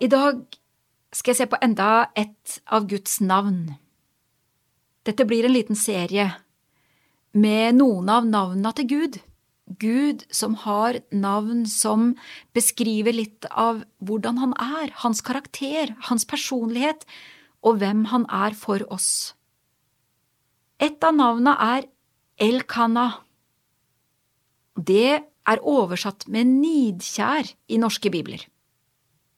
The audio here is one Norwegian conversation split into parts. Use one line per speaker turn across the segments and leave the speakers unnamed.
I dag skal jeg se på enda et av Guds navn. Dette blir en liten serie med noen av navnene til Gud. Gud som har navn som beskriver litt av hvordan han er, hans karakter, hans personlighet, og hvem han er for oss. Et av navnene er Elkana. Det er oversatt med nidkjær i norske bibler.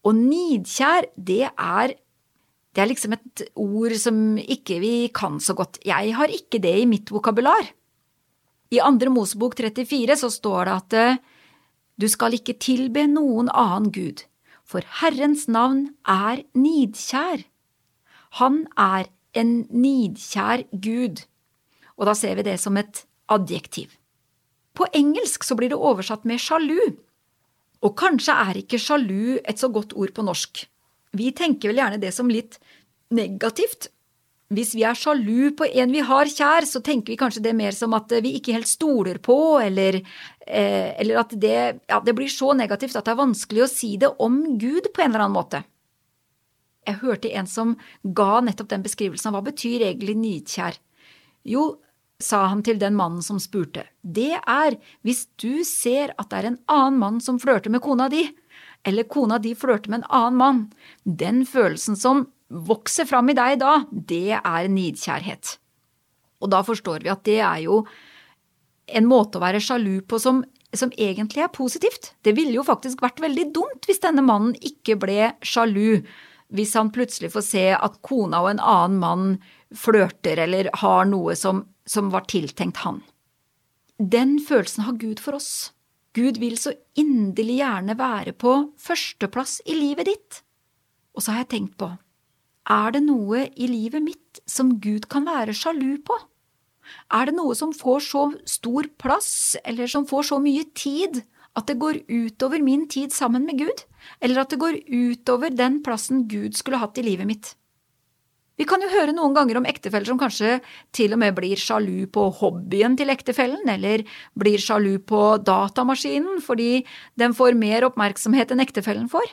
Og nidkjær, det er det er liksom et ord som ikke vi kan så godt. Jeg har ikke det i mitt vokabular. I Andre Mosebok 34 så står det at eh, du skal ikke tilbe noen annen gud, for Herrens navn er nidkjær. Han er en nidkjær gud, og da ser vi det som et adjektiv. På engelsk så blir det oversatt med sjalu, og kanskje er ikke sjalu et så godt ord på norsk. Vi tenker vel gjerne det som litt negativt. Hvis vi er sjalu på en vi har kjær, så tenker vi kanskje det mer som at vi ikke helt stoler på, eller, eh, eller at det, ja, det blir så negativt at det er vanskelig å si det om Gud på en eller annen måte. Jeg hørte en som ga nettopp den beskrivelsen hva betyr egentlig nidkjær. Jo, sa han til den mannen som spurte, det er hvis du ser at det er en annen mann som flørter med kona di, eller kona di flørter med en annen mann, den følelsen som vokser fram i deg da, det er nidkjærhet. Og da forstår vi at det er jo en måte å være sjalu på som, som egentlig er positivt. Det ville jo faktisk vært veldig dumt hvis denne mannen ikke ble sjalu, hvis han plutselig får se at kona og en annen mann flørter eller har noe som som var tiltenkt han. Den følelsen har Gud for oss. Gud vil så inderlig gjerne være på førsteplass i livet ditt. Og så har jeg tenkt på, er det noe i livet mitt som Gud kan være sjalu på? Er det noe som får så stor plass, eller som får så mye tid, at det går utover min tid sammen med Gud, eller at det går utover den plassen Gud skulle hatt i livet mitt? Vi kan jo høre noen ganger om ektefeller som kanskje til og med blir sjalu på hobbyen til ektefellen, eller blir sjalu på datamaskinen fordi den får mer oppmerksomhet enn ektefellen får.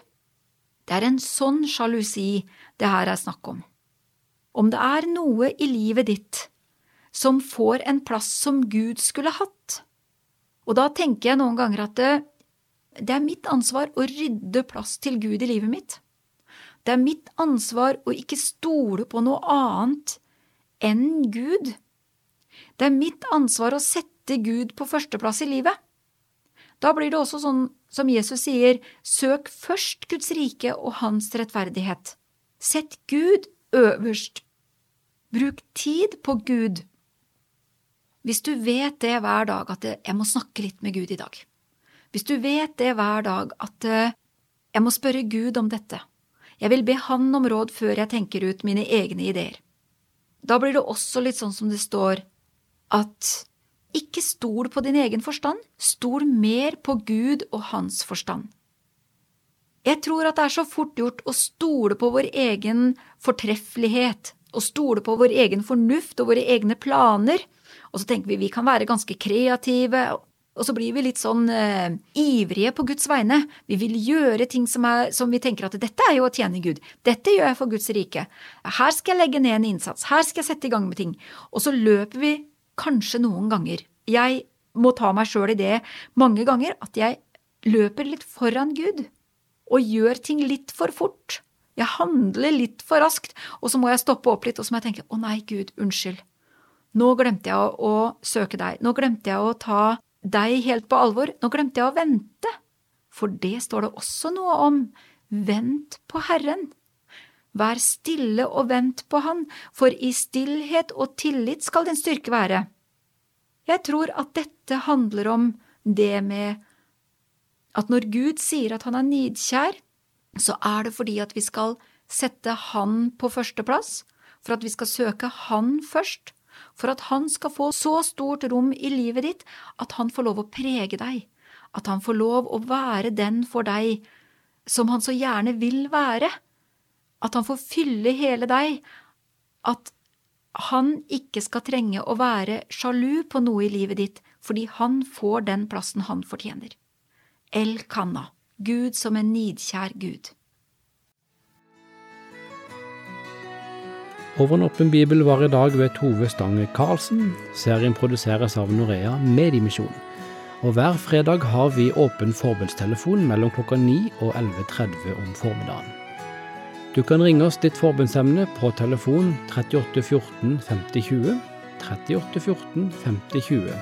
Det er en sånn sjalusi det her er snakk om. Om det er noe i livet ditt som får en plass som Gud skulle hatt, og da tenker jeg noen ganger at det, det er mitt ansvar å rydde plass til Gud i livet mitt. Det er mitt ansvar å ikke stole på noe annet enn Gud. Det er mitt ansvar å sette Gud på førsteplass i livet. Da blir det også sånn som Jesus sier, søk først Guds rike og hans rettferdighet. Sett Gud øverst. Bruk tid på Gud. Hvis du vet det hver dag at jeg må snakke litt med Gud i dag, hvis du vet det hver dag at eh, jeg må spørre Gud om dette, jeg vil be Han om råd før jeg tenker ut mine egne ideer. Da blir det også litt sånn som det står, at ikke stol på din egen forstand, stol mer på Gud og Hans forstand. Jeg tror at det er så fort gjort å stole på vår egen fortreffelighet, å stole på vår egen fornuft og våre egne planer, og så tenker vi vi kan være ganske kreative og så blir vi litt sånn eh, ivrige på Guds vegne. Vi vil gjøre ting som, er, som, vi tenker at dette er jo å tjene Gud. Dette gjør jeg for Guds rike. Her skal jeg legge ned en innsats. Her skal jeg sette i gang med ting. Og så løper vi kanskje noen ganger. Jeg må ta meg sjøl i det mange ganger at jeg løper litt foran Gud og gjør ting litt for fort. Jeg handler litt for raskt, og så må jeg stoppe opp litt, og så må jeg tenke å nei, Gud, unnskyld. Nå glemte jeg å, å søke deg. Nå glemte jeg å ta deg helt på alvor, nå glemte jeg å vente, for det står det også noe om, vent på Herren. Vær stille og vent på Han, for i stillhet og tillit skal din styrke være. Jeg tror at dette handler om det med at når Gud sier at han er nidkjær, så er det fordi at vi skal sette Han på førsteplass, for at vi skal søke Han først, for at han skal få så stort rom i livet ditt at han får lov å prege deg, at han får lov å være den for deg som han så gjerne vil være, at han får fylle hele deg, at han ikke skal trenge å være sjalu på noe i livet ditt fordi han får den plassen han fortjener. El Kanna, Gud som en nidkjær Gud.
Over en åpen bibel var i dag ved Tove Stange Karlsen. Serien produseres av Norea Mediemisjon. Og hver fredag har vi åpen forbundstelefon mellom klokka 9 og 11.30 om formiddagen. Du kan ringe oss ditt forbundsemne på telefon 38 14 50 20, 38 14 50 20,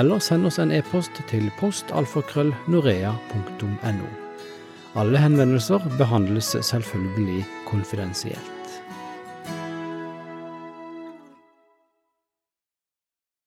eller send oss en e-post til postalfakrøllnorea.no. Alle henvendelser behandles selvfølgelig konfidensielt.